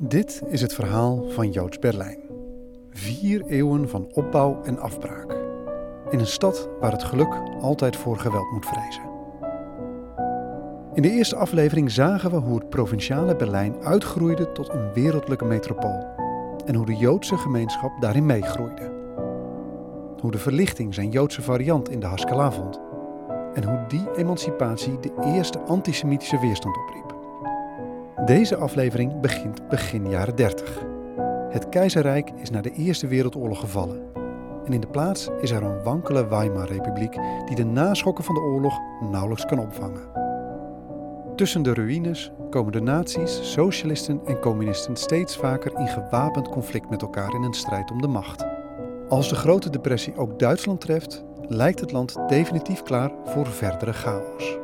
Dit is het verhaal van Joods Berlijn. Vier eeuwen van opbouw en afbraak. In een stad waar het geluk altijd voor geweld moet vrezen. In de eerste aflevering zagen we hoe het provinciale Berlijn uitgroeide tot een wereldlijke metropool. En hoe de Joodse gemeenschap daarin meegroeide. Hoe de verlichting zijn Joodse variant in de Haskalah vond. En hoe die emancipatie de eerste antisemitische weerstand opriep. Deze aflevering begint begin jaren 30. Het keizerrijk is na de Eerste Wereldoorlog gevallen. En in de plaats is er een wankele Weimar-republiek die de naschokken van de oorlog nauwelijks kan opvangen. Tussen de ruïnes komen de nazi's, socialisten en communisten steeds vaker in gewapend conflict met elkaar in een strijd om de macht. Als de Grote Depressie ook Duitsland treft, lijkt het land definitief klaar voor verdere chaos.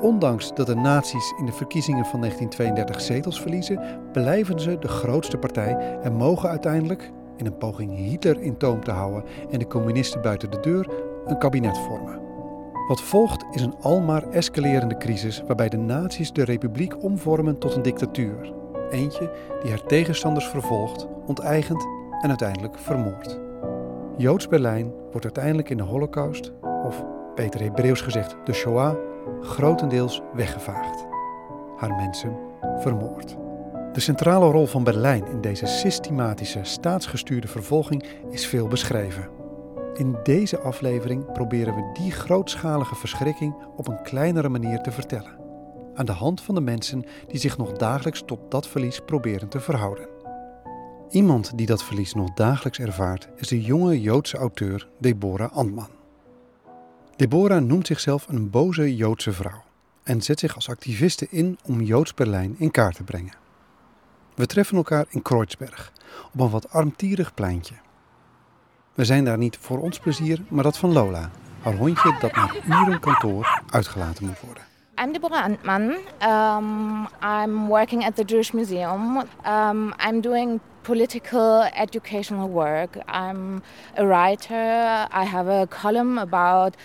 Ondanks dat de nazi's in de verkiezingen van 1932 zetels verliezen, blijven ze de grootste partij en mogen uiteindelijk, in een poging Hitler in toom te houden en de communisten buiten de deur, een kabinet vormen. Wat volgt is een almaar escalerende crisis waarbij de nazi's de republiek omvormen tot een dictatuur. Eentje die haar tegenstanders vervolgt, onteigent en uiteindelijk vermoordt. Joods Berlijn wordt uiteindelijk in de Holocaust, of beter Hebreeuws gezegd de Shoah, grotendeels weggevaagd. Haar mensen vermoord. De centrale rol van Berlijn in deze systematische staatsgestuurde vervolging is veel beschreven. In deze aflevering proberen we die grootschalige verschrikking op een kleinere manier te vertellen. Aan de hand van de mensen die zich nog dagelijks tot dat verlies proberen te verhouden. Iemand die dat verlies nog dagelijks ervaart is de jonge Joodse auteur Deborah Antman. Deborah noemt zichzelf een boze Joodse vrouw en zet zich als activiste in om Joods Berlijn in kaart te brengen. We treffen elkaar in Kreuzberg, op een wat armtierig pleintje. We zijn daar niet voor ons plezier, maar dat van Lola, haar hondje dat na uren kantoor uitgelaten moet worden. I'm Deborah Antman. Um, I'm working at the Jewish Museum. Um, I'm doing political educational work. I'm a writer. I have a column about,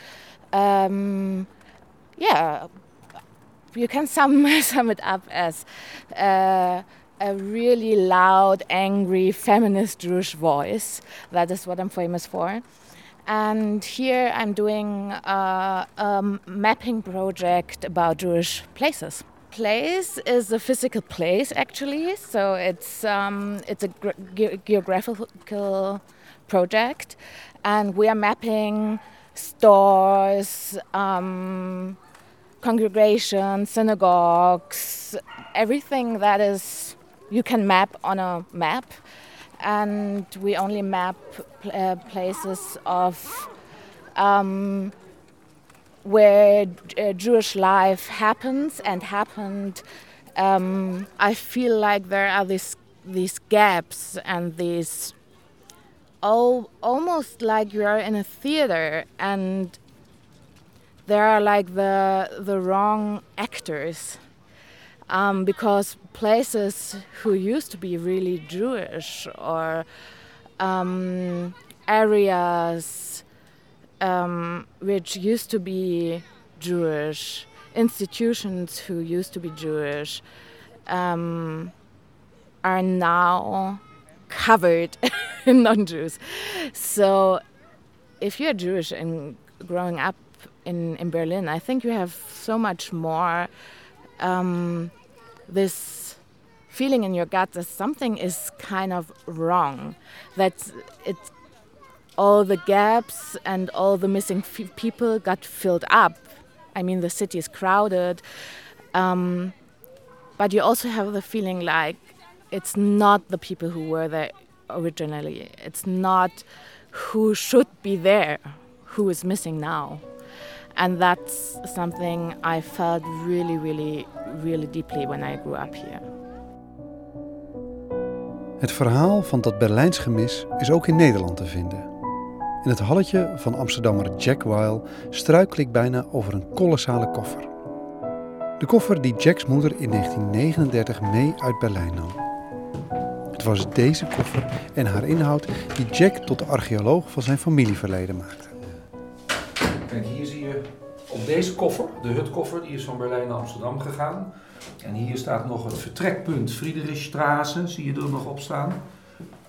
um, yeah, you can sum, sum it up as uh, a really loud, angry, feminist Jewish voice. That is what I'm famous for. And here I'm doing a, a mapping project about Jewish places. Place is a physical place, actually. So it's um, it's a ge- geographical project, and we are mapping stores, um, congregations, synagogues, everything that is you can map on a map and we only map uh, places of um, where uh, Jewish life happens and happened. Um, I feel like there are these these gaps and these almost like you are in a theater and there are like the the wrong actors um, because places who used to be really Jewish or um, areas um, which used to be Jewish, institutions who used to be Jewish, um, are now covered in non Jews. So if you're Jewish and growing up in, in Berlin, I think you have so much more um, this feeling in your gut that something is kind of wrong, that it's all the gaps and all the missing people got filled up. I mean, the city is crowded, um, but you also have the feeling like it's not the people who were there originally. It's not who should be there, who is missing now. And that's something I felt really, really, really deeply when I grew up here. Het verhaal van dat Berlijns gemis is ook in Nederland te vinden. In het halletje van Amsterdammer Jack Weil struikel ik bijna over een kolossale koffer. De koffer die Jacks moeder in 1939 mee uit Berlijn nam. Het was deze koffer en haar inhoud die Jack tot de archeoloog van zijn familieverleden maakte. Deze koffer, de hutkoffer, die is van Berlijn naar Amsterdam gegaan. En hier staat nog het vertrekpunt Friedrichstraße, zie je er nog op staan.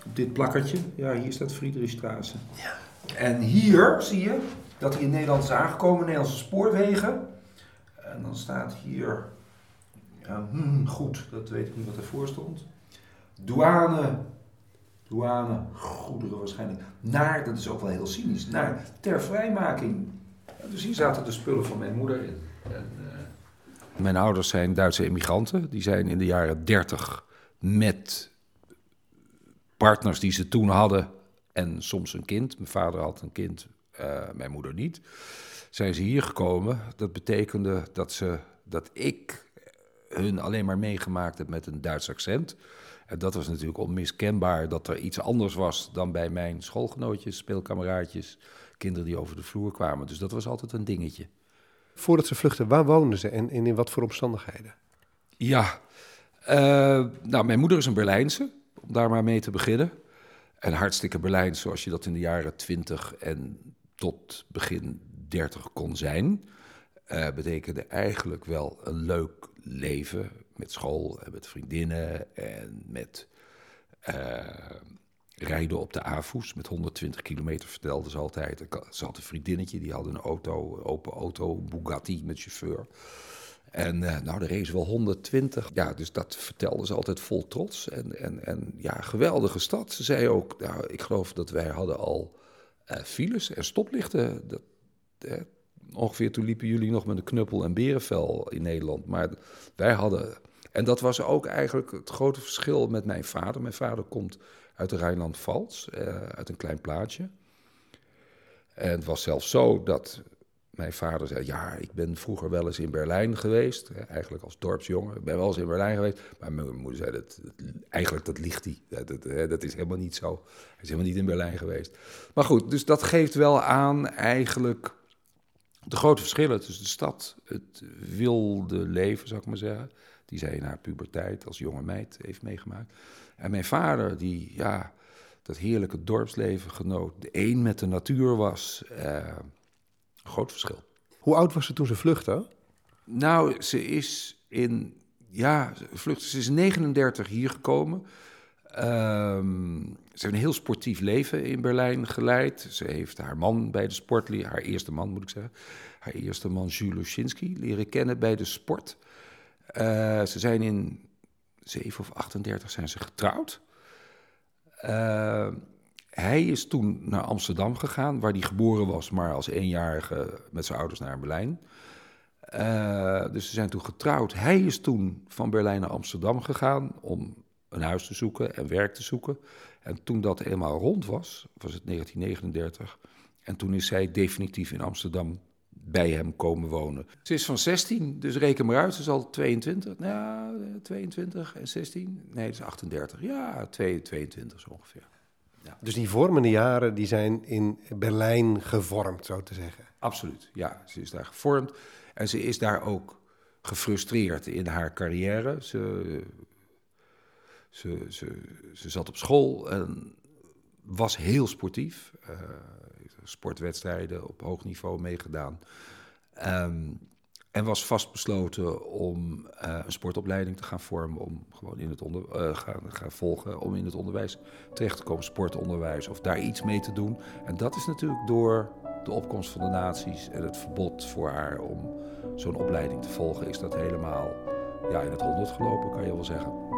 Op dit plakkertje, ja, hier staat Friedrichstraße. Ja. En hier zie je dat hij in Nederland is aangekomen, Nederlandse spoorwegen. En dan staat hier, ja, hmm, goed, dat weet ik niet wat ervoor stond. Douane, douane, goederen waarschijnlijk, naar, dat is ook wel heel cynisch, naar ter vrijmaking. Dus hier zaten de spullen van mijn moeder in. En, uh, mijn ouders zijn Duitse immigranten. Die zijn in de jaren 30 met partners die ze toen hadden en soms een kind. Mijn vader had een kind, uh, mijn moeder niet. Zijn ze hier gekomen. Dat betekende dat, ze, dat ik hun alleen maar meegemaakt heb met een Duits accent. En dat was natuurlijk onmiskenbaar dat er iets anders was dan bij mijn schoolgenootjes, speelkameraadjes, kinderen die over de vloer kwamen. Dus dat was altijd een dingetje. Voordat ze vluchten, waar woonden ze en, in wat voor omstandigheden? Ja, uh, nou, mijn moeder is een Berlijnse, om daar maar mee te beginnen. En hartstikke Berlijns, zoals je dat in de jaren 20 en tot begin 30 kon zijn. Uh, betekende eigenlijk wel een leuk leven met school en met vriendinnen en met uh, rijden op de AFOES met 120 kilometer, vertelde ze altijd. Ze had een vriendinnetje, die had een auto, open auto, Bugatti met chauffeur. En uh, nou, de race wel 120. Ja, dus dat vertelde ze altijd vol trots. En, en, en ja, geweldige stad. Ze zei ook, nou, ik geloof dat wij hadden al uh, files en stoplichten. Dat, eh, ongeveer toen liepen jullie nog met een knuppel en berenvel in Nederland. Maar wij hadden... En dat was ook eigenlijk het grote verschil met mijn vader. Mijn vader komt uit de Rijnland-Pfalz, uh, uit een klein plaatsje. En het was zelfs zo dat mijn vader zei: Ja, ik ben vroeger wel eens in Berlijn geweest. Eigenlijk als dorpsjongen. Ik ben wel eens in Berlijn geweest. Maar mijn moeder zei: dat, Eigenlijk dat ligt hij. Dat, dat, dat, is helemaal niet zo. Hij is helemaal niet in Berlijn geweest. Maar goed, dus dat geeft wel aan eigenlijk de grote verschillen tussen de stad, het wilde leven, zou ik maar zeggen. Die zij in haar puberteit als jonge meid heeft meegemaakt. En mijn vader, die ja, dat heerlijke dorpsleven genoot. De een met de natuur was. Uh, groot verschil. Hoe oud was ze toen ze vluchtte? Nou, ze is in. Ja, vluchtte, ze is 39 hier gekomen. Um, ze heeft een heel sportief leven in Berlijn geleid. Ze heeft haar man bij de sport, haar eerste man moet ik zeggen, haar eerste man Jules Luschinski leren kennen bij de sport. Uh, ze zijn in 7 of 38 zijn ze getrouwd. Uh, hij is toen naar Amsterdam gegaan, waar hij geboren was, maar als eenjarige met zijn ouders naar Berlijn. Uh, dus ze zijn toen getrouwd. Hij is toen van Berlijn naar Amsterdam gegaan om een huis te zoeken en werk te zoeken. En toen dat eenmaal rond was, was het 1939. En toen is zij definitief in Amsterdam bij hem komen wonen. Ze is van 16, dus reken maar uit, ze is al 22. Nou, 22 en 16. Nee, het is 38. Ja, 22 zo ongeveer. Ja. Dus die vormende jaren die zijn in Berlijn gevormd, zo te zeggen. Absoluut, ja. Ze is daar gevormd en ze is daar ook gefrustreerd in haar carrière. Ze, ze, ze, ze zat op school en was heel sportief. Uh, sportwedstrijden op hoog niveau meegedaan. Um, en was vastbesloten om uh, een sportopleiding te gaan vormen, om gewoon in het onder, uh, gaan, gaan volgen, om in het onderwijs terecht te komen, sportonderwijs, of daar iets mee te doen. En dat is natuurlijk door de opkomst van de naties en het verbod voor haar om zo'n opleiding te volgen, is dat helemaal ja, in het honderd gelopen, kan je wel zeggen.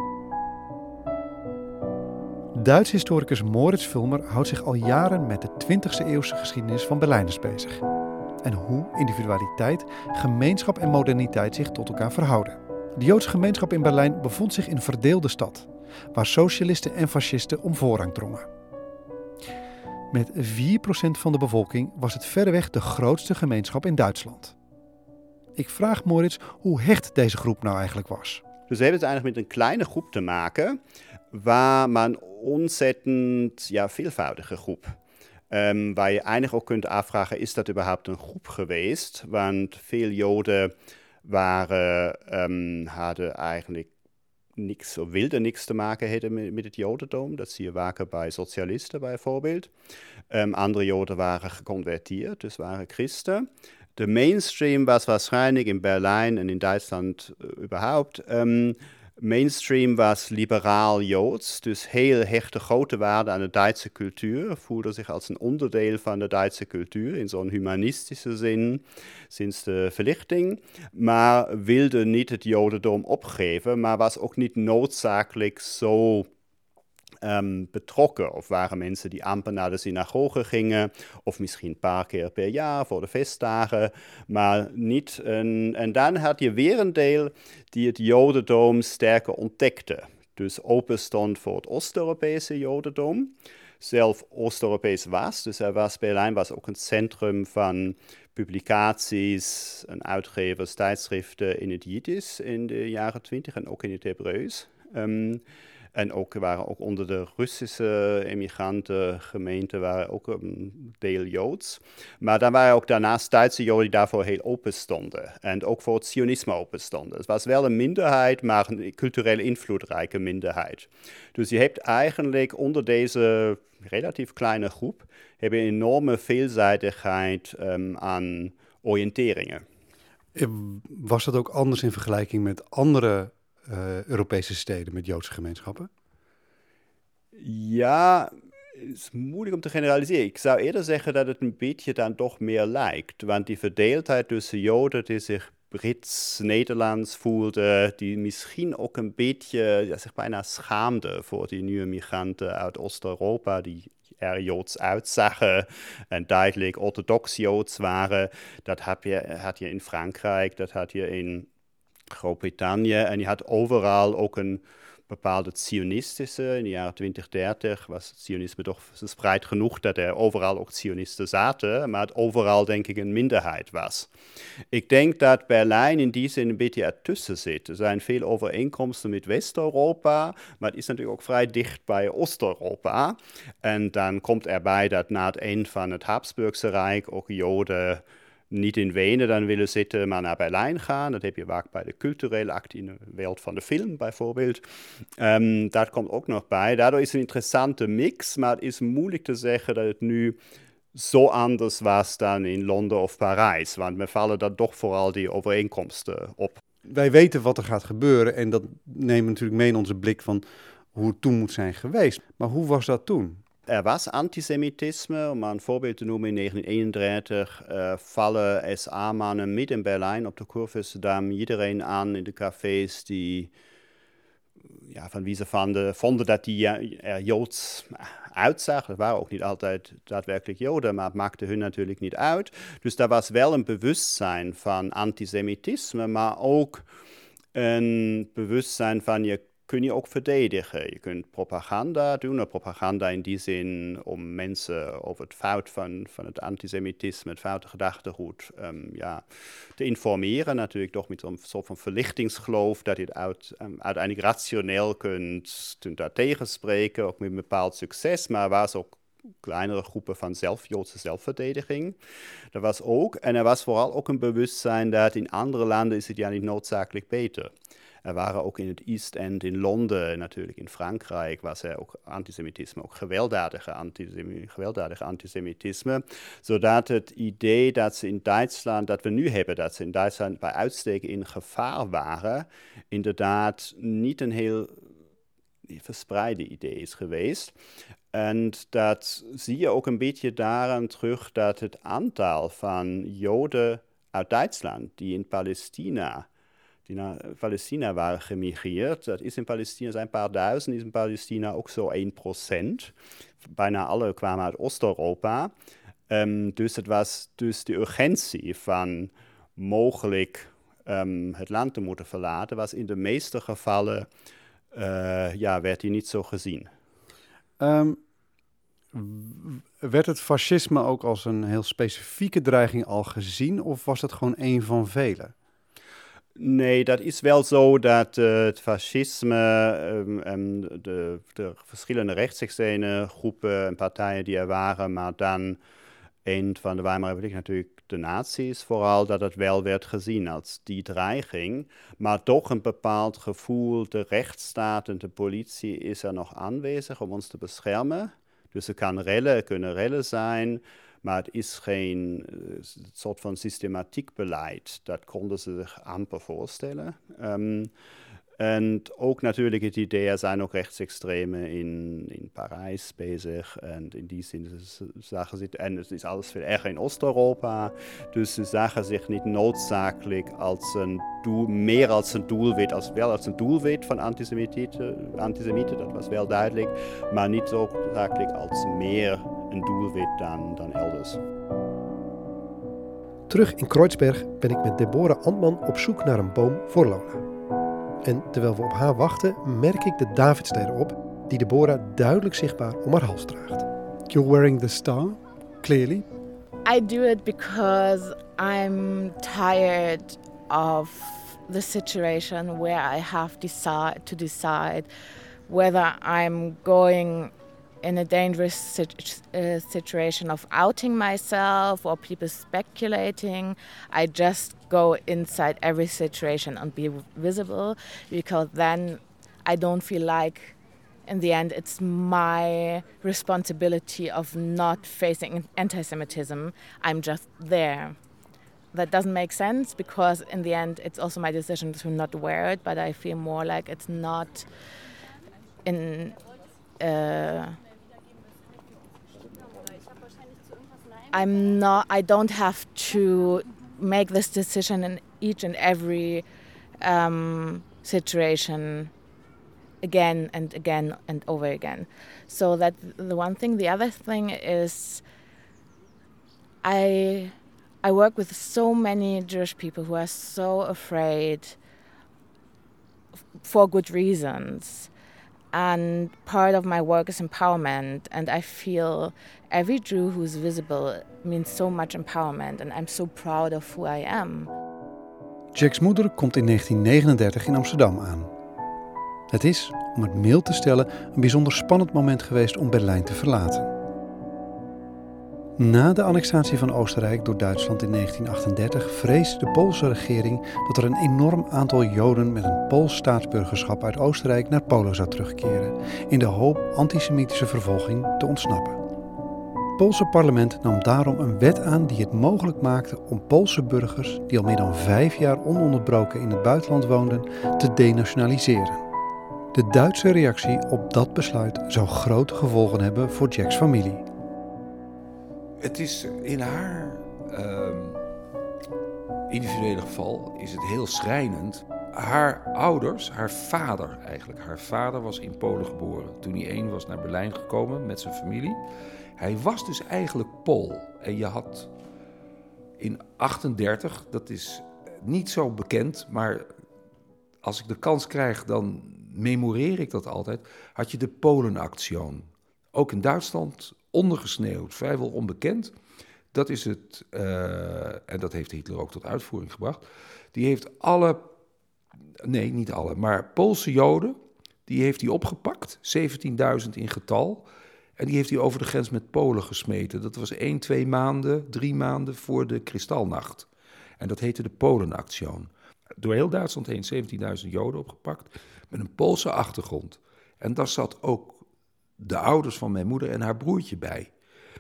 Duits historicus Moritz Vulmer houdt zich al jaren met de 20e eeuwse geschiedenis van Berlijners bezig en hoe individualiteit, gemeenschap en moderniteit zich tot elkaar verhouden. De Joodse gemeenschap in Berlijn bevond zich in een verdeelde stad, waar socialisten en fascisten om voorrang drongen. Met 4% van de bevolking was het verreweg de grootste gemeenschap in Duitsland. Ik vraag Moritz hoe hecht deze groep nou eigenlijk was. Dus we hebben het eigenlijk met een kleine groep te maken, waar man ontzettend ja, veelvoudige groep Um, waar je eigenlijk ook kunt afvragen, is dat überhaupt een groep geweest? Want veel Joden waren, um, hadden eigenlijk niks, of wilden niks te maken hebben met, met, het Jodendom. Dat zie je vaker bij socialisten bijvoorbeeld. Um, andere Joden waren geconverteerd, dus waren christen. Der Mainstream was wahrscheinlich in Berlin und in Duitsland äh, überhaupt. Ähm, Mainstream was liberaal Joods, dus heel hechte grote waarde aan de Duitse cultuur. Voelde zich als een onderdeel van de Duitse cultuur in zo'n humanistische zin sinds de verlichting. Maar wilde niet het Jodendom opgeven, maar was ook niet noodzakelijk zo um, betrokken. Of waren mensen die amper naar de synagoge gingen, of misschien een paar keer per jaar voor de feestdagen, maar niet. Een, en dan had je weer een deel die het Jodendom sterker ontdekte. Dus open stond voor het Oost-Europese Jodendom. Zelf Oost-Europees was, dus er was, Berlijn was ook een centrum van publicaties en uitgevers, tijdschriften in het Jiddisch in de jaren twintig en ook in het Hebreeuws. Um, en ook waren ook onder de Russische emigrantengemeente waren ook een deel Joods. Maar dan waren ook daarnaast Duitse Joden die daarvoor heel open stonden. En ook voor het Sionisme open stonden. Het was wel een minderheid, maar een cultureel invloedrijke minderheid. Dus je hebt eigenlijk onder deze relatief kleine groep heb een enorme veelzijdigheid um, aan oriënteringen. Eh, was dat ook anders in vergelijking met andere uh, Europese steden met Joodse gemeenschappen? Ja, het is moeilijk om te generaliseren. Ik zou eerder zeggen dat het een beetje dan toch meer lijkt. Want die verdeeldheid tussen Joden die zich Brits-Nederlands voelden, die misschien ook een beetje zich bijna schaamden voor die nieuwe migranten uit Oost-Europa, die er Joods uitzagen en duidelijk orthodox Joods waren. Dat had je, had je in Frankrijk, dat had je in Groot-Brittannië. En je had overal ook een bepaalde Zionistische. In de jaren 20, 30 was het Zionisme toch verspreid genoeg dat er overal ook Zionisten zaten, maar het overal denk ik een minderheid was. Ik denk dat Berlijn in die zin een beetje ertussen zit. Er zijn veel overeenkomsten met West-Europa, maar het is natuurlijk ook vrij dicht bij Oost-Europa. En dan komt erbij dat na het eind van het Habsburgse Rijk ook Joden niet in Wenen dan willen zitten, maar naar Berlijn gaan. Dat heb je vaak bij de culturele act in de wereld van de film bijvoorbeeld. Um, dat komt ook nog bij. Daardoor is een interessante mix, maar het is moeilijk te zeggen dat het nu zo anders was dan in Londen of Parijs. Want me vallen dan toch vooral die overeenkomsten op. Wij weten wat er gaat gebeuren en dat nemen we natuurlijk mee in onze blik van hoe het toen moet zijn geweest. Maar hoe was dat toen? Er was antisemitisme, om maar een voorbeeld te noemen. In 1931 uh, vallen SA-mannen midden in Berlijn op de Kurfürstendamm iedereen aan in de cafés die, ja, van wie ze vonden, vonden dat die er Joods uitzag. Dat waren ook niet altijd daadwerkelijk Joden, maar het maakte hun natuurlijk niet uit. Dus daar was wel een bewustzijn van antisemitisme, maar ook een bewustzijn van je kun je ook verdedigen. Je kunt propaganda doen, propaganda in die zin om mensen over het fout van, van het antisemitisme, het foute gedachtegoed, um, ja, te informeren. Natuurlijk toch met een soort van verlichtingsgeloof dat je het um, uiteindelijk rationeel kunt, kunt daar tegenspreken, ook met een bepaald succes. Maar was ook kleinere groepen van zelf, Joodse zelfverdediging. Dat was ook, en er was vooral ook een bewustzijn dat in andere landen is het ja niet noodzakelijk beter. Er waren ook in het East End in Londen, natuurlijk in Frankrijk, was er ook antisemitisme, ook gewelddadige, antisemitisme, gewelddadige antisemitisme. Zodat het idee dat ze in Duitsland, dat we nu hebben, dat ze in Duitsland bij uitsteken in gevaar waren, inderdaad niet een heel verspreide idee is geweest. En dat zie je ook een beetje daaraan terug dat het aantal van Joden uit Duitsland die in Palestina die naar Palästina waren gemigreerd. Dat is in Palestina zijn een paar duizend, is in Palestina ook zo 1 procent. Bijna alle kwamen uit Oost-Europa. Um, dus het was dus de urgentie van mogelijk um, het land te moeten verlaten, was in de meeste gevallen, uh, ja, werd die niet zo gezien. Um, werd het fascisme ook als een heel specifieke dreiging al gezien, of was het gewoon een van vele? Nee, dat is wel zo dat uh, het fascisme, um, de, de, verschillende rechtsextreme groepen en partijen die er waren, maar dan een van de Weimar Republiek natuurlijk de nazi's vooral, dat het wel werd gezien als die dreiging. Maar toch een bepaald gevoel, de rechtsstaat en de politie is er nog aanwezig om ons te beschermen. Dus er kan rellen, kunnen rellen zijn, maar het is geen uh, soort van systematiek beleid. Dat konden ze zich amper voorstellen. Um, en ook natuurlijk het idee, er zijn ook rechtsextremen in, in Parijs bezig. En in die zin zagen ze, en het is alles veel erger in Oost-Europa. Dus ze zagen zich niet noodzakelijk als een doel, meer als een doelwit, als wel als een doelwit van antisemieten, antisemieten, dat was wel duidelijk. Maar niet noodzakelijk als meer een doelwit dan, dan elders. Terug in Kreuzberg ben ik met Deborah Antman op zoek naar een boom voor Lola. En terwijl we op haar wachten, merk ik de Davidster op, die Deborah duidelijk zichtbaar om haar hals draagt. You're wearing the star, clearly. I do it because I'm tired of the situation where I have decide, to decide whether I'm going in a dangerous uh, situation of outing myself or people speculating. I just go inside every situation and be visible because then I don't feel like in the end it's my responsibility of not facing anti-Semitism. I'm just there. That doesn't make sense because in the end it's also my decision to not wear it, but I feel more like it's not in uh, I'm not. I don't have to make this decision in each and every um, situation again and again and over again. So that the one thing. The other thing is, I I work with so many Jewish people who are so afraid for good reasons and part of my work is empowerment. And I feel every Jew who's visible means so much empowerment. And I'm so proud of who I am. Jack's moeder komt in 1939 in Amsterdam aan. Het is, om het mild te stellen, een bijzonder spannend moment geweest om Berlijn te verlaten. Na de annexatie van Oostenrijk door Duitsland in 1938 vreesde de Poolse regering dat er een enorm aantal Joden met een Pools staatsburgerschap uit Oostenrijk naar Polen zou terugkeren, in de hoop antisemitische vervolging te ontsnappen. Het Poolse parlement nam daarom een wet aan die het mogelijk maakte om Poolse burgers die al meer dan vijf jaar ononderbroken in het buitenland woonden, te denationaliseren. De Duitse reactie op dat besluit zou grote gevolgen hebben voor Jacks familie. Het is in haar ehm, individuele geval is het heel schrijnend. Haar ouders, haar vader eigenlijk, haar vader was in Polen geboren. Toen hij één was naar Berlijn gekomen met zijn familie. Hij was dus eigenlijk Pool. En je had in 38, dat is niet zo bekend, maar als ik de kans krijg, dan memoreer ik dat altijd. Had je de Polenactie. Ook in Duitsland ondergesneeuwd, vrijwel onbekend. Dat is het, uh, en dat heeft Hitler ook tot uitvoering gebracht. Die heeft alle, nee, niet alle, maar Poolse Joden, die heeft hij opgepakt, 17.000 in getal. En die heeft hij over de grens met Polen gesmeten. Dat was één, twee maanden, drie maanden voor de Kristalnacht. En dat heette de Polenactie. Door heel Duitsland heen 17.000 Joden opgepakt met een Poolse achtergrond. En daar zat ook de ouders van mijn moeder en haar broertje bij.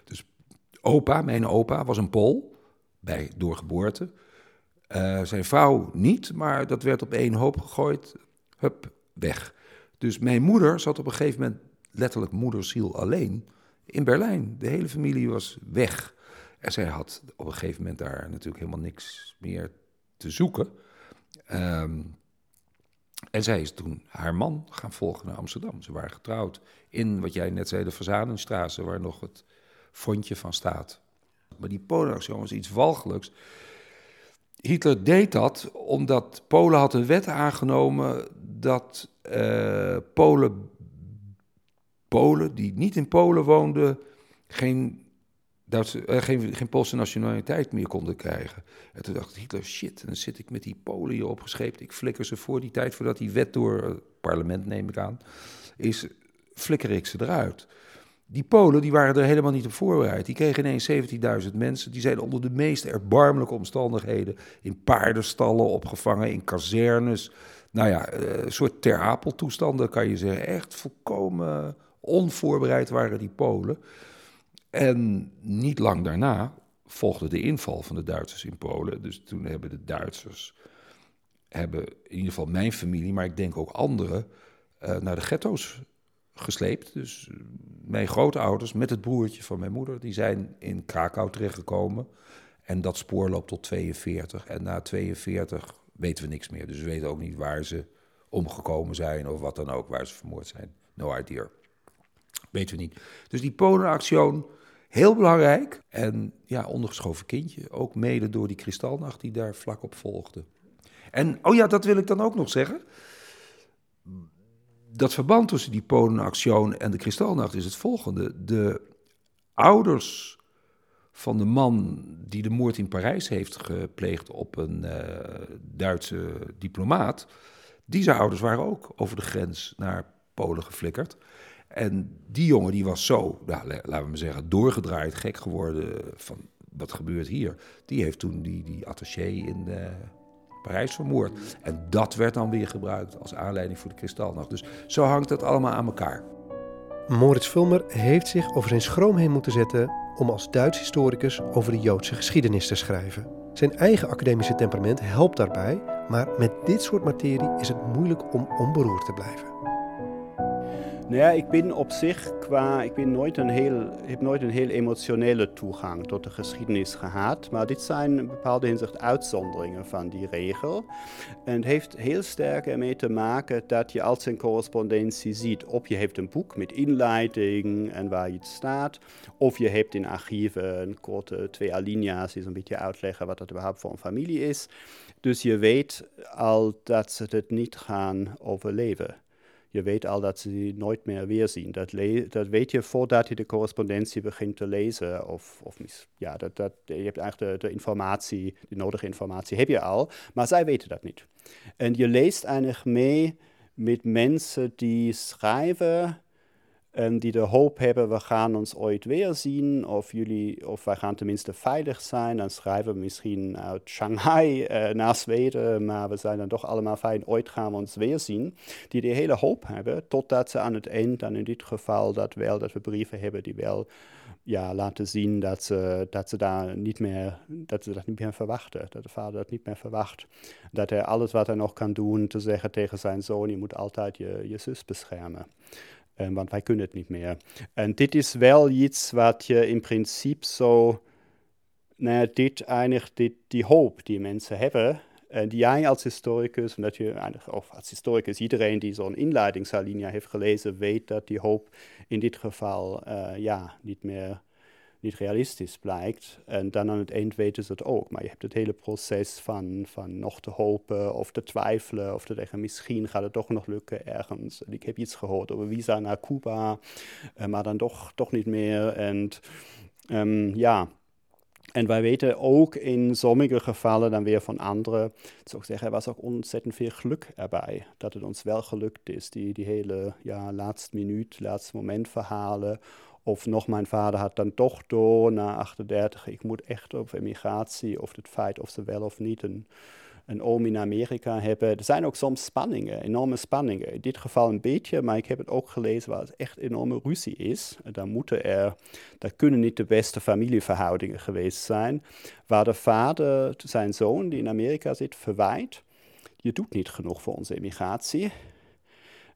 Dus opa, mijn opa, was een Pool, bij, door geboorte. Uh, zijn vrouw niet, maar dat werd op één hoop gegooid. Hup, weg. Dus mijn moeder zat op een gegeven moment, letterlijk moederziel alleen, in Berlijn. De hele familie was weg. En zij had op een gegeven moment daar natuurlijk helemaal niks meer te zoeken. Um, en zij is toen haar man gaan volgen naar Amsterdam. Ze waren getrouwd in, wat jij net zei, de Verzanenstraße, waar nog het fondje van staat. Maar die Polenactie was iets walgelijks. Hitler deed dat omdat Polen had een wet aangenomen dat uh, Polen, Polen die niet in Polen woonden, geen dat ze uh, geen, geen Poolse nationaliteit meer konden krijgen. En toen dacht Hitler, shit, dan zit ik met die Polen hier opgescheept. Ik flikker ze voor die tijd, voordat die wet door het parlement, neem ik aan, is, flikker ik ze eruit. Die Polen die waren er helemaal niet op voorbereid. Die kregen ineens 17.000 mensen. Die zijn onder de meest erbarmelijke omstandigheden in paardenstallen opgevangen, in kazernes. Nou ja, eh, een soort ter toestanden kan je zeggen. Echt volkomen onvoorbereid waren die Polen. En niet lang daarna volgde de inval van de Duitsers in Polen. Dus toen hebben de Duitsers, hebben in ieder geval mijn familie, maar ik denk ook anderen, uh, naar de ghetto's gesleept. Dus uh, mijn grootouders met het broertje van mijn moeder, die zijn in Krakau terechtgekomen. En dat spoor loopt tot 42. En na 42 weten we niks meer. Dus we weten ook niet waar ze omgekomen zijn of wat dan ook, waar ze vermoord zijn. No idea. Weten we niet. Dus die Polenactie, heel belangrijk. En ja, ondergeschoven kindje. Ook mede door die kristalnacht die daar vlak op volgde. En, oh ja, dat wil ik dan ook nog zeggen. Dat verband tussen die Polenactie en de kristalnacht is het volgende. De ouders van de man die de moord in Parijs heeft gepleegd op een uh, Duitse diplomaat. Die zijn ouders waren ook over de grens naar Polen geflikkerd. En die jongen die was zo, nou, laten we maar zeggen, doorgedraaid, gek geworden van wat gebeurt hier. Die heeft toen die, die attaché in uh, Parijs vermoord. En dat werd dan weer gebruikt als aanleiding voor de Kristalnacht. Dus zo hangt het allemaal aan elkaar. Moritz Vulmer heeft zich over zijn schroom heen moeten zetten om als Duits historicus over de Joodse geschiedenis te schrijven. Zijn eigen academische temperament helpt daarbij, maar met dit soort materie is het moeilijk om onberoerd te blijven. Nou ja, ik ben op zich qua, ik ben nooit een heel, heb nooit een heel emotionele toegang tot de geschiedenis gehad. Maar dit zijn in bepaalde inzicht uitzonderingen van die regel. En het heeft heel sterk ermee te maken dat je als een correspondentie ziet. Of je hebt een boek met inleiding en waar iets staat. Of je hebt in archieven een korte twee alinea's die een beetje uitleggen wat dat überhaupt voor een familie is. Dus je weet al dat ze het niet gaan overleven. Je weet al dat ze nooit meer weerzien. Dat, dat weet je voordat je de correspondentie begint te lezen. Of, of ja, dat, dat, je hebt eigenlijk de, de, informatie, de nodige informatie heb je al. Maar zij weten dat niet. En je leest eigenlijk mee met mensen die schrijven die de hoop hebben, we gaan ons ooit weer zien, of, jullie, of wij gaan tenminste veilig zijn. Dan schrijven we misschien uit Shanghai uh, naar Zweden, maar we zijn dan toch allemaal fijn, ooit gaan we ons weer zien. Die hele hoop hebben, totdat ze aan het eind, dan in dit geval dat wel, dat we brieven hebben die wel ja, laten zien dat ze, dat ze daar niet meer, dat ze dat niet meer verwachten. Dat de vader dat niet meer verwacht. Dat hij alles wat hij nog kan doen, te zeggen tegen zijn zoon, je moet altijd je, je zus beschermen. Um, want wij kunnen het niet meer. En dit is wel iets wat je in principe zo, nou dit eindigt dit, die hoop die mensen hebben. En die jij als historicus, en dat je, of als historicus, iedereen die zo'n inleidingsalinea heeft gelezen, weet dat die hoop in dit geval uh, ja, niet meer niet realistisch blijkt. En dan aan het eind weten ze het ook. Maar je hebt het hele proces van, van nog te hopen of te twijfelen of te denken, misschien gaat het toch nog lukken ergens. ik heb iets gehoord over visa naar Cuba, uh, maar dan toch, toch niet meer. En um, ja, en wij weten ook in sommige gevallen dan weer van anderen, zou zeggen, er was ook ontzettend veel geluk erbij. Dat het ons wel gelukt is, die, die hele ja, laatste minuut, laatste moment verhalen. Of nog, mijn vader had dan toch door na 38, ik moet echt op emigratie, of het feit of ze wel of niet een, een oom in Amerika hebben. Er zijn ook soms spanningen, enorme spanningen. In dit geval een beetje, maar ik heb het ook gelezen waar het echt enorme ruzie is. Dan moeten er, dat kunnen niet de beste familieverhoudingen geweest zijn. Waar de vader zijn zoon, die in Amerika zit, verwijt. Je doet niet genoeg voor onze emigratie.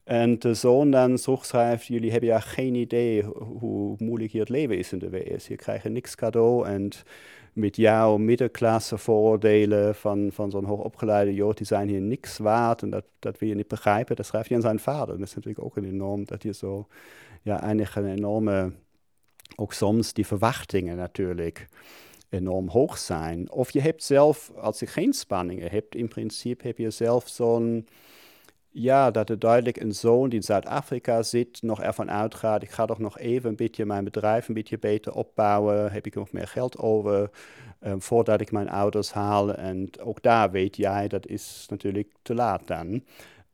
En de zoon dan terugschrijft, jullie hebben ja geen idee hoe moeilijk hier het leven is in de WS. Je krijgt niks cadeau en met jouw middenklasse vooroordelen van, van zo'n hoogopgeleide Jood, die zijn hier niks waard en dat, dat wil je niet begrijpen. Dat schrijft hij aan zijn vader. Dat is natuurlijk ook een enorm, dat je zo, ja, eigenlijk een enorme, ook soms die verwachtingen natuurlijk enorm hoog zijn. Of je hebt zelf, als je geen spanningen hebt, in principe heb je zelf zo'n ja, dat er duidelijk een zoon die in Zuid-Afrika zit, nog ervan uitgaat, ik ga toch nog even een beetje mijn bedrijf een beetje beter opbouwen, heb ik nog meer geld over, um, voordat ik mijn ouders haal. En ook daar weet jij, dat is natuurlijk te laat dan.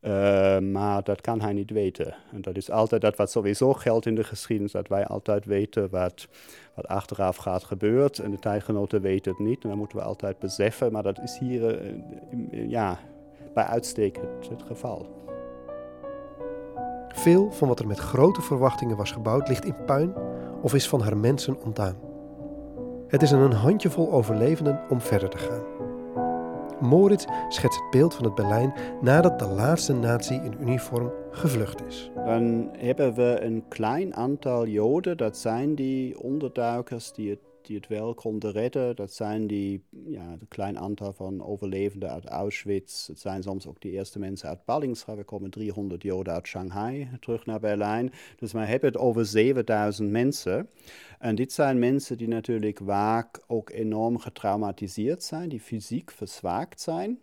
Uh, maar dat kan hij niet weten. En dat is altijd dat wat sowieso geldt in de geschiedenis, dat wij altijd weten wat, wat achteraf gaat gebeuren. En de tijdgenoten weten het niet. En dat moeten we altijd beseffen. Maar dat is hier, uh, ja, bij uitstek het, het geval. Veel van wat er met grote verwachtingen was gebouwd ligt in puin of is van haar mensen ontdaan. Het is aan een handjevol overlevenden om verder te gaan. Moritz schetst het beeld van het Berlijn nadat de laatste natie in uniform gevlucht is. Dan hebben we een klein aantal Joden, dat zijn die onderduikers die het die het wel konden redden. Dat zijn die, ja, een klein aantal van overlevenden uit Auschwitz. Het zijn soms ook die eerste mensen uit Ballingsra. We komen 300 Joden uit Shanghai terug naar Berlijn. Dus we hebben het over 7000 mensen. En dit zijn mensen die natuurlijk vaak ook enorm getraumatiseerd zijn, die fysiek verzwakt zijn.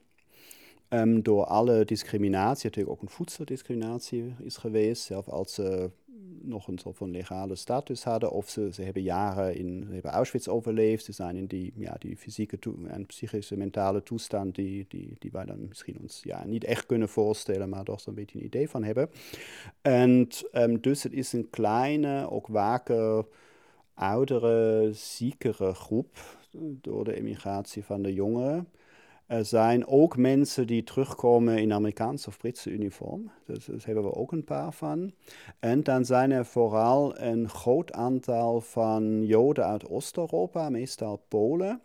Um, door alle discriminatie, natuurlijk ook een voedseldiscriminatie is geweest, zelfs als ze nog een soort van legale status hadden. Of ze, ze hebben jaren in ze hebben Auschwitz overleefd. Ze zijn in die, ja, die fysieke en psychische, mentale toestand die, die, die wij dan misschien ons ja, niet echt kunnen voorstellen, maar toch zo'n beetje een idee van hebben. En um, dus het is een kleine, ook wake, oudere, ziekere groep door de emigratie van de jongeren. Er zijn ook mensen die terugkomen in Amerikaanse of Britse uniform. Dus daar hebben we ook een paar van. En dan zijn er vooral een groot aantal van Joden uit Oost-Europa, meestal Polen,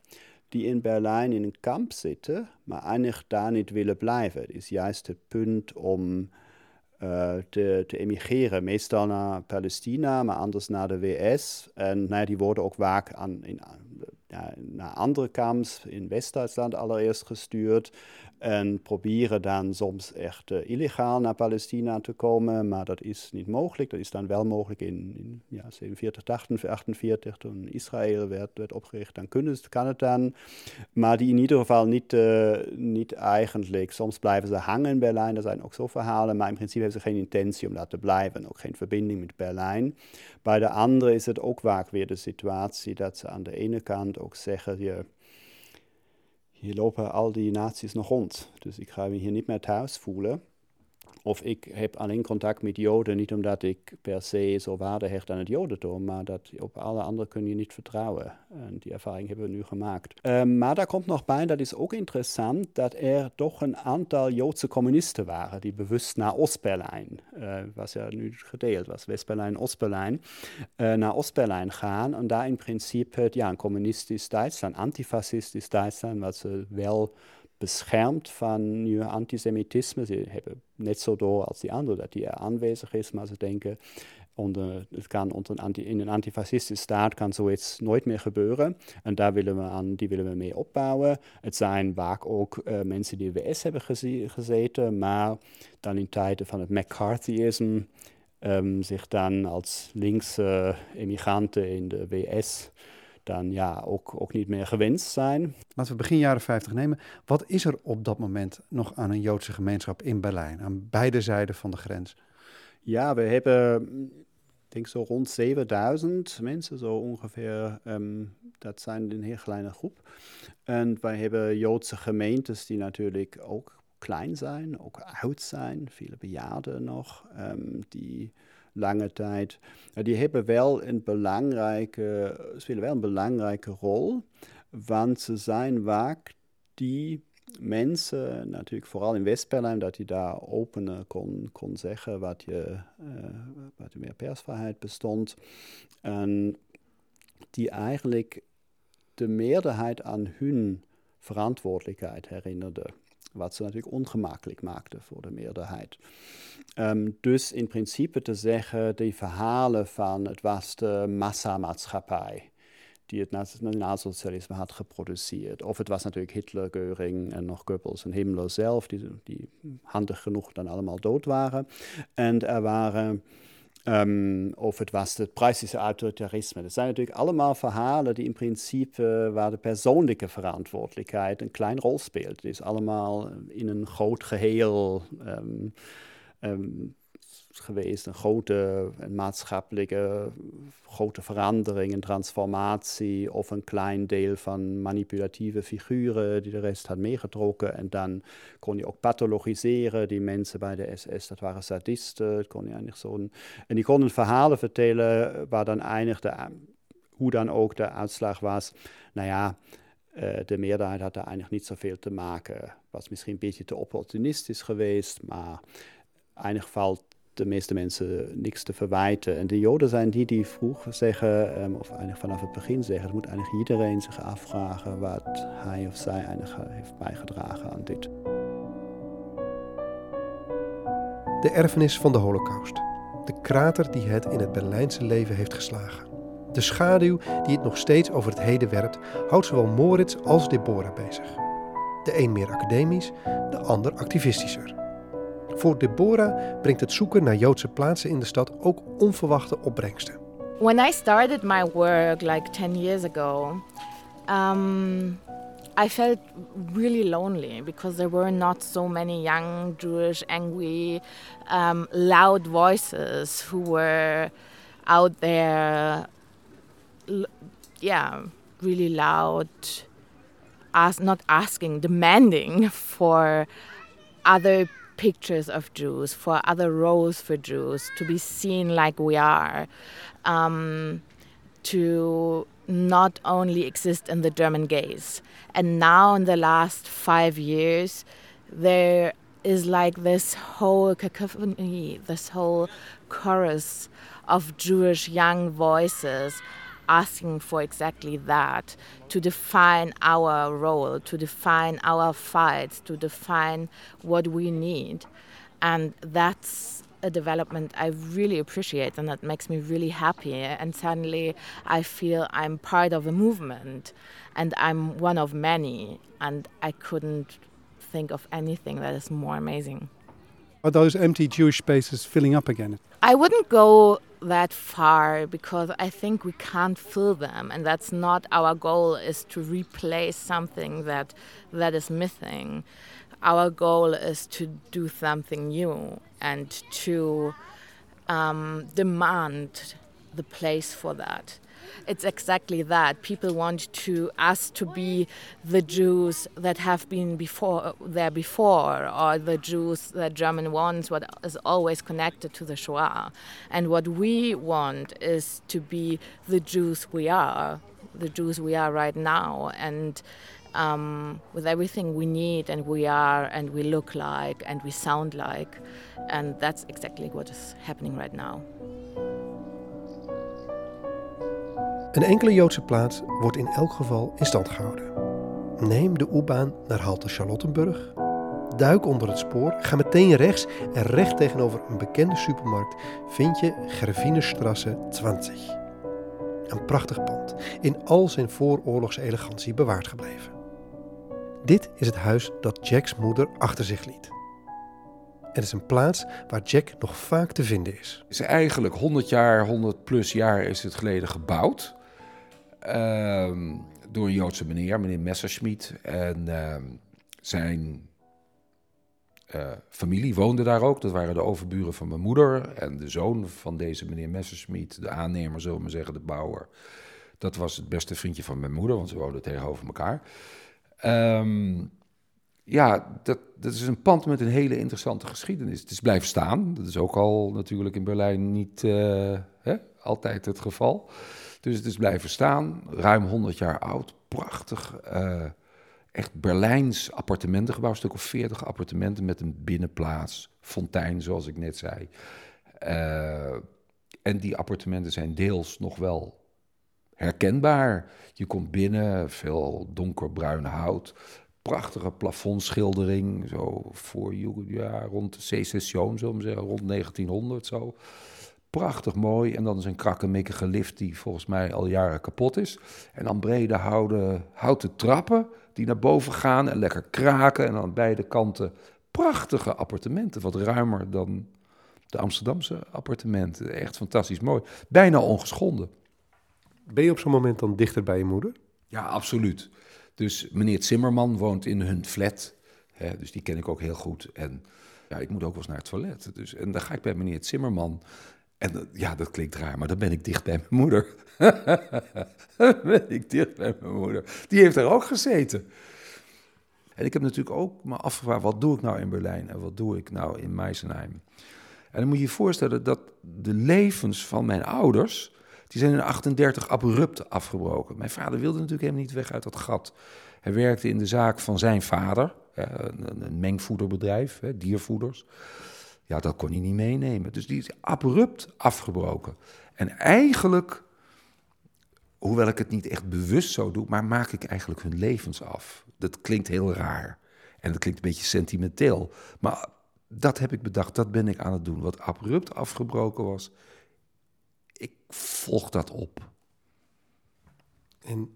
die in Berlijn in een kamp zitten, maar eigenlijk daar niet willen blijven. Het is juist het punt om uh, te, te, emigreren. Meestal naar Palestina, maar anders naar de VS. En nou, die worden ook vaak aan, in, ja, andere kamps in West-Duitsland allereerst gestuurd. En proberen dan soms echt uh, illegaal naar Palestina te komen, maar dat is niet mogelijk. Dat is dan wel mogelijk in, in ja, 47, 48, toen Israël werd, opgericht. Dan kunnen, kan het dan, maar die in ieder geval niet, uh, niet eigenlijk. Soms blijven ze hangen in Berlijn, er zijn ook zo verhalen, maar in principe hebben ze geen intentie om daar te blijven, ook geen verbinding met Berlijn. Bij de anderen is het ook vaak weer de situatie dat ze aan de ene kant ook zeggen, je hier lopen al die naties nog rond. Dus ik ga me hier niet meer thuis voelen. Of ik heb alleen contact met Joden, niet omdat ik per se zo waarde hecht aan het Jodentum, maar dat op alle anderen kun je niet vertrouwen. En die ervaring hebben we nu gemaakt. Um, maar daar komt nog bij, dat is ook interessant, dat er toch een aantal Joodse communisten waren, die bewust naar Oost-Berlijn, uh, was ja nu gedeeld was, West-Berlijn, Oost-Berlijn, uh, naar Oost-Berlijn gaan. En daar in principe ja, een communistisch Duitsland, antifascistisch Duitsland, wat ze wel beschermd van je antisemitisme. Ze hebben net zo door als die anderen dat die er aanwezig is, maar ze denken, onder, het kan onder een anti, in een antifascistische staat kan zoiets nooit meer gebeuren. En daar willen we aan, die willen we mee opbouwen. Het zijn vaak ook uh, mensen die in de VS hebben gezeten, maar dan in tijden van het McCarthyisme um, zich dan als linkse emigranten in de VS dan ja, ook, ook niet meer gewenst zijn. Laten we begin jaren 50 nemen. Wat is er op dat moment nog aan een Joodse gemeenschap in Berlijn, aan beide zijden van de grens? Ja, we hebben, ik denk zo rond 7000 mensen, zo ongeveer. Um, dat zijn een heel kleine groep. En wij hebben Joodse gemeentes die natuurlijk ook klein zijn, ook oud zijn, viele bejaarden nog, um, die lange tijd. Die hebben wel een belangrijke, spelen wel een belangrijke rol, want ze zijn vaak die mensen, natuurlijk vooral in West-Berlijn, dat je daar open kon, kon zeggen wat je, uh, wat meer persvrijheid bestond. En die eigenlijk de meerderheid aan hun verantwoordelijkheid herinnerde. Wat ze natuurlijk ongemakkelijk maakte voor de meerderheid. Um, dus in principe te zeggen, die verhalen van het was de massamaatschappij die het nationaalsocialisme had geproduceerd. Of het was natuurlijk Hitler, Göring en nog Goebbels en Himmler zelf, die, die handig genoeg dan allemaal dood waren. En er waren Um, of het was het prijzige autoritarisme. Dat zijn natuurlijk allemaal verhalen die in principe waar de persoonlijke verantwoordelijkheid een kleine rol speelt. Het is allemaal in een groot geheel um, um, geweest, een grote maatschappelijke grote verandering, een transformatie of een klein deel van manipulatieve figuren die de rest had meegetrokken. En dan kon je ook pathologiseren, die mensen bij de SS, dat waren sadisten, kon je eigenlijk zo'n... En die konden verhalen vertellen waar dan eindigde, hoe dan ook de uitslag was. Nou ja, uh, de meerderheid had daar eigenlijk niet zoveel te maken. Was misschien een beetje te opportunistisch geweest, maar in ieder geval de meeste mensen niks te verwijten. En de Joden zijn die die vroeg zeggen, um, of eigenlijk vanaf het begin zeggen, het moet eigenlijk iedereen zich afvragen wat hij of zij eigenlijk heeft bijgedragen aan dit. De erfenis van de Holocaust. De krater die het in het Berlijnse leven heeft geslagen. De schaduw die het nog steeds over het heden werpt, houdt zowel Moritz als Deborah bezig. De een meer academisch, de ander activistischer. Voor Deborah brengt het zoeken naar Joodse plaatsen in de stad ook onverwachte opbrengsten. When I started my work like 10 years ago, um, I felt really lonely because there were not so many young Jewish, angry, um, loud voices who were out there, yeah, really loud, as not asking, demanding for other pictures of Jews, for other roles for Jews, to be seen like we are, um, to not only exist in the German gaze. And now, in the last five years, there is like this whole cacophony, this whole chorus of Jewish young voices asking for exactly that to define our role, to define our fights, to define what we need. And that's a development I really appreciate and that makes me really happy. And suddenly I feel I'm part of a movement and I'm one of many. And I couldn't think of anything that is more amazing. Are those empty Jewish spaces filling up again? I wouldn't go that far because I think we can't fill them and that's not our goal is to replace something that that is missing. Our goal is to do something new and to um, demand the place for that it's exactly that. People want to us to be the Jews that have been before there before, or the Jews that German wants, what is always connected to the Shoah. And what we want is to be the Jews we are, the Jews we are right now, and. Um, with everything we need and we are and we look like and we sound like. And that's exactly what is happening right now. Een enkele Joodse plaats wordt in elk geval in stand gehouden. Neem de U-baan naar halte Charlottenburg. Duik onder het spoor, ga meteen rechts en recht tegenover een bekende supermarkt vind je Gervinestrasse 20. Een prachtig pand, in al zijn vooroorlogse elegantie bewaard gebleven. Dit is het huis dat Jacks moeder achter zich liet. Het is een plaats waar Jack nog vaak te vinden is. Is eigenlijk 100 jaar, 100 plus jaar is het geleden gebouwd. Ehm, door een Joodse meneer, meneer Messerschmidt. En ehm, zijn uh, familie woonde daar ook. Dat waren de overburen van mijn moeder. En de zoon van deze meneer Messerschmidt, de aannemer, zullen we maar zeggen, de bouwer. Dat was het beste vriendje van mijn moeder, want ze woonden tegenover elkaar. Ehm, ja, dat, dat is een pand met een hele interessante geschiedenis. Het is blijven staan. Dat is ook al natuurlijk in Berlijn niet uh, hè, altijd het geval. Dus het is blijven staan, ruim 100 jaar oud, prachtig. Uh, echt Berlijns appartementengebouw, een stuk of 40 appartementen met een binnenplaats, fontein, zoals ik net zei. Uh, en die appartementen zijn deels nog wel herkenbaar. Je komt binnen, veel donkerbruin hout, prachtige plafondschildering, zo voor ja, rond de Secession, zullen we zeggen, rond 1900 zo. Prachtig mooi. En dan is een krakkemikkige lift die volgens mij al jaren kapot is. En dan brede houden, houten trappen die naar boven gaan en lekker kraken. En aan beide kanten prachtige appartementen. Wat ruimer dan de Amsterdamse appartementen. Echt fantastisch mooi. Bijna ongeschonden. Ben je op zo'n moment dan dichter bij je moeder? Ja, absoluut. Dus meneer Zimmerman woont in hun flat. Hè, dus die ken ik ook heel goed. En ja, ik moet ook wel eens naar het toilet. Dus, en dan ga ik bij meneer Zimmerman. En ja, dat klinkt raar, maar dan ben ik dicht bij mijn moeder. dan ben ik dicht bij mijn moeder. Die heeft er ook gezeten. En ik heb natuurlijk ook me afgevraagd, wat doe ik nou in Berlijn en wat doe ik nou in Meisenheim? En dan moet je je voorstellen dat de levens van mijn ouders, die zijn in 38 abrupt afgebroken. Mijn vader wilde natuurlijk helemaal niet weg uit dat gat. Hij werkte in de zaak van zijn vader, een, een mengvoederbedrijf, diervoeders. Ja, dat kon hij niet meenemen. Dus die is abrupt afgebroken. En eigenlijk, hoewel ik het niet echt bewust zo doe, maar maak ik eigenlijk hun levens af. Dat klinkt heel raar. En dat klinkt een beetje sentimenteel. Maar dat heb ik bedacht, dat ben ik aan het doen. Wat abrupt afgebroken was, ik volg dat op. En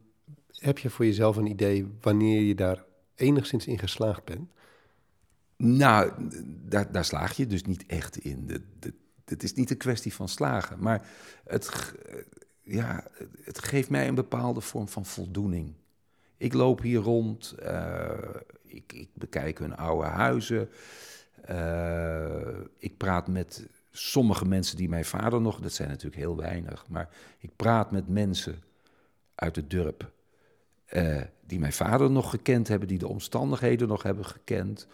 heb je voor jezelf een idee wanneer je daar enigszins in geslaagd bent? Nou, daar, daar slaag je dus niet echt in. Het is niet een kwestie van slagen, maar het, ja, het geeft mij een bepaalde vorm van voldoening. Ik loop hier rond, eh, ik, ik, bekijk hun oude huizen. Uh, ik praat met sommige mensen die mijn vader nog, dat zijn natuurlijk heel weinig, maar ik praat met mensen uit het dorp uh, die mijn vader nog gekend hebben, die de omstandigheden nog hebben gekend.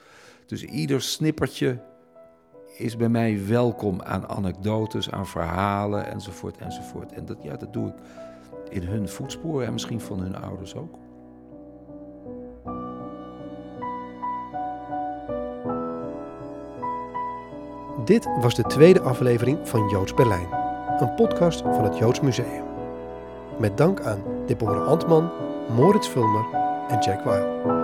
Dus ieder snippertje is bij mij welkom aan anekdotes, aan verhalen enzovoort enzovoort. En dat, ja, dat doe ik in hun voetsporen en misschien van hun ouders ook. Dit was de tweede aflevering van Joods Berlijn, een podcast van het Joods Museum. Met dank aan Deborah Antman, Moritz Vulmer en Jack Weil.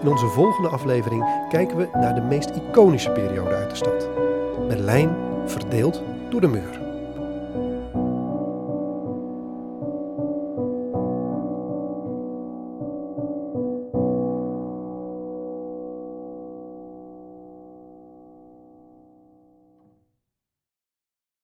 In onze volgende aflevering kijken we naar de meest iconische periode uit de stad. Berlijn verdeeld door de muur.